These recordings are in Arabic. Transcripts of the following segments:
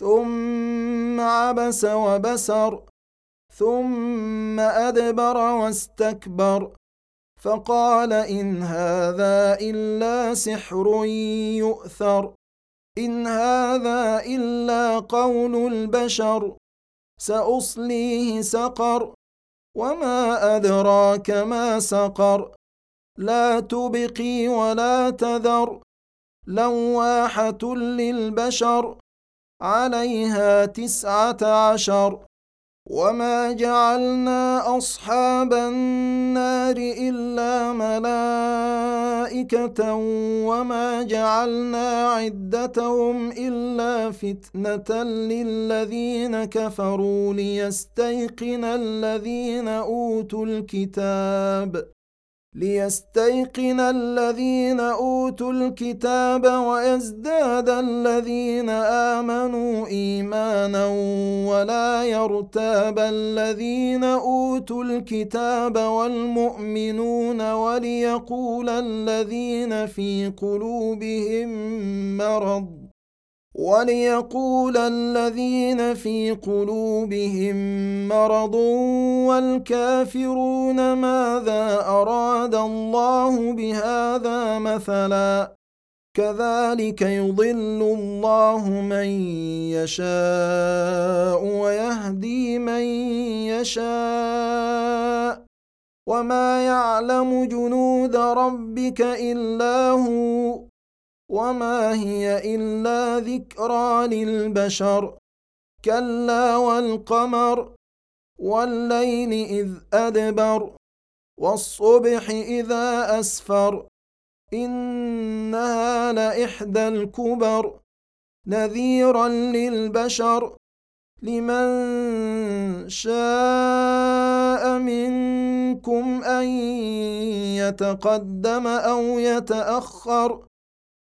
ثم عبس وبسر ثم أدبر واستكبر. فقال إن هذا إلا سحر يؤثر إن هذا إلا قول البشر سأصليه سقر. وما أدراك ما سقر لا تبقي ولا تذر. لواحة للبشر عليها تسعة عشر. وما جعلنا أصحاب النار إلا ملائكة وما جعلنا عدتهم إلا فتنة للذين كفروا ليستيقن الذين أوتوا الكتاب. ليستيقن الذين أوتوا الكتاب ويزداد الذين آمنوا إيمانا ولا يرتاب الذين أوتوا الكتاب والمؤمنون وليقول الذين في قلوبهم مرض وليقول الذين في قلوبهم مرض والكافرون ماذا أراد الله بهذا مثلا؟ كذلك يضل الله من يشاء ويهدي من يشاء. وما يعلم جنود ربك إلا هو. وما هي الا ذكرى للبشر كلا والقمر والليل اذ ادبر والصبح اذا اسفر انها لاحدى الكبر نذيرا للبشر لمن شاء منكم ان يتقدم أو يتاخر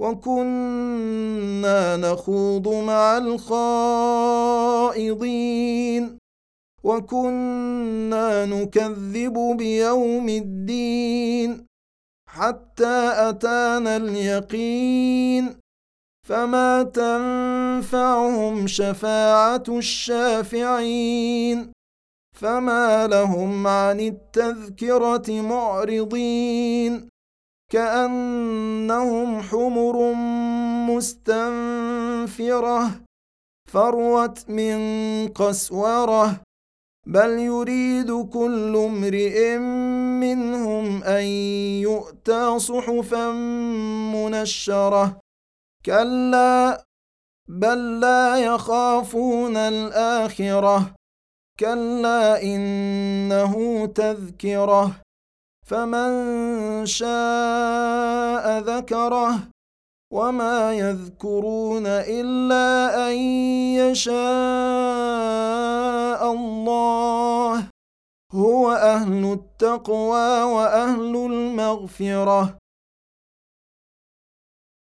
وكنا نخوض مع الخائضين. وكنا نكذب بيوم الدين حتى أتانا اليقين. فما تنفعهم شفاعة الشافعين. فما لهم عن التذكرة معرضين. كأنهم حمر مستنفرة فروت من قسورة بل يريد كل امرئ منهم أن يؤتى صحفا منشرة. كلا بل لا يخافون الآخرة. كلا إنه تذكرة. فمن شاء ذكره وما يذكرون إلا أن يشاء الله. هو أهل التقوى وأهل المغفرة.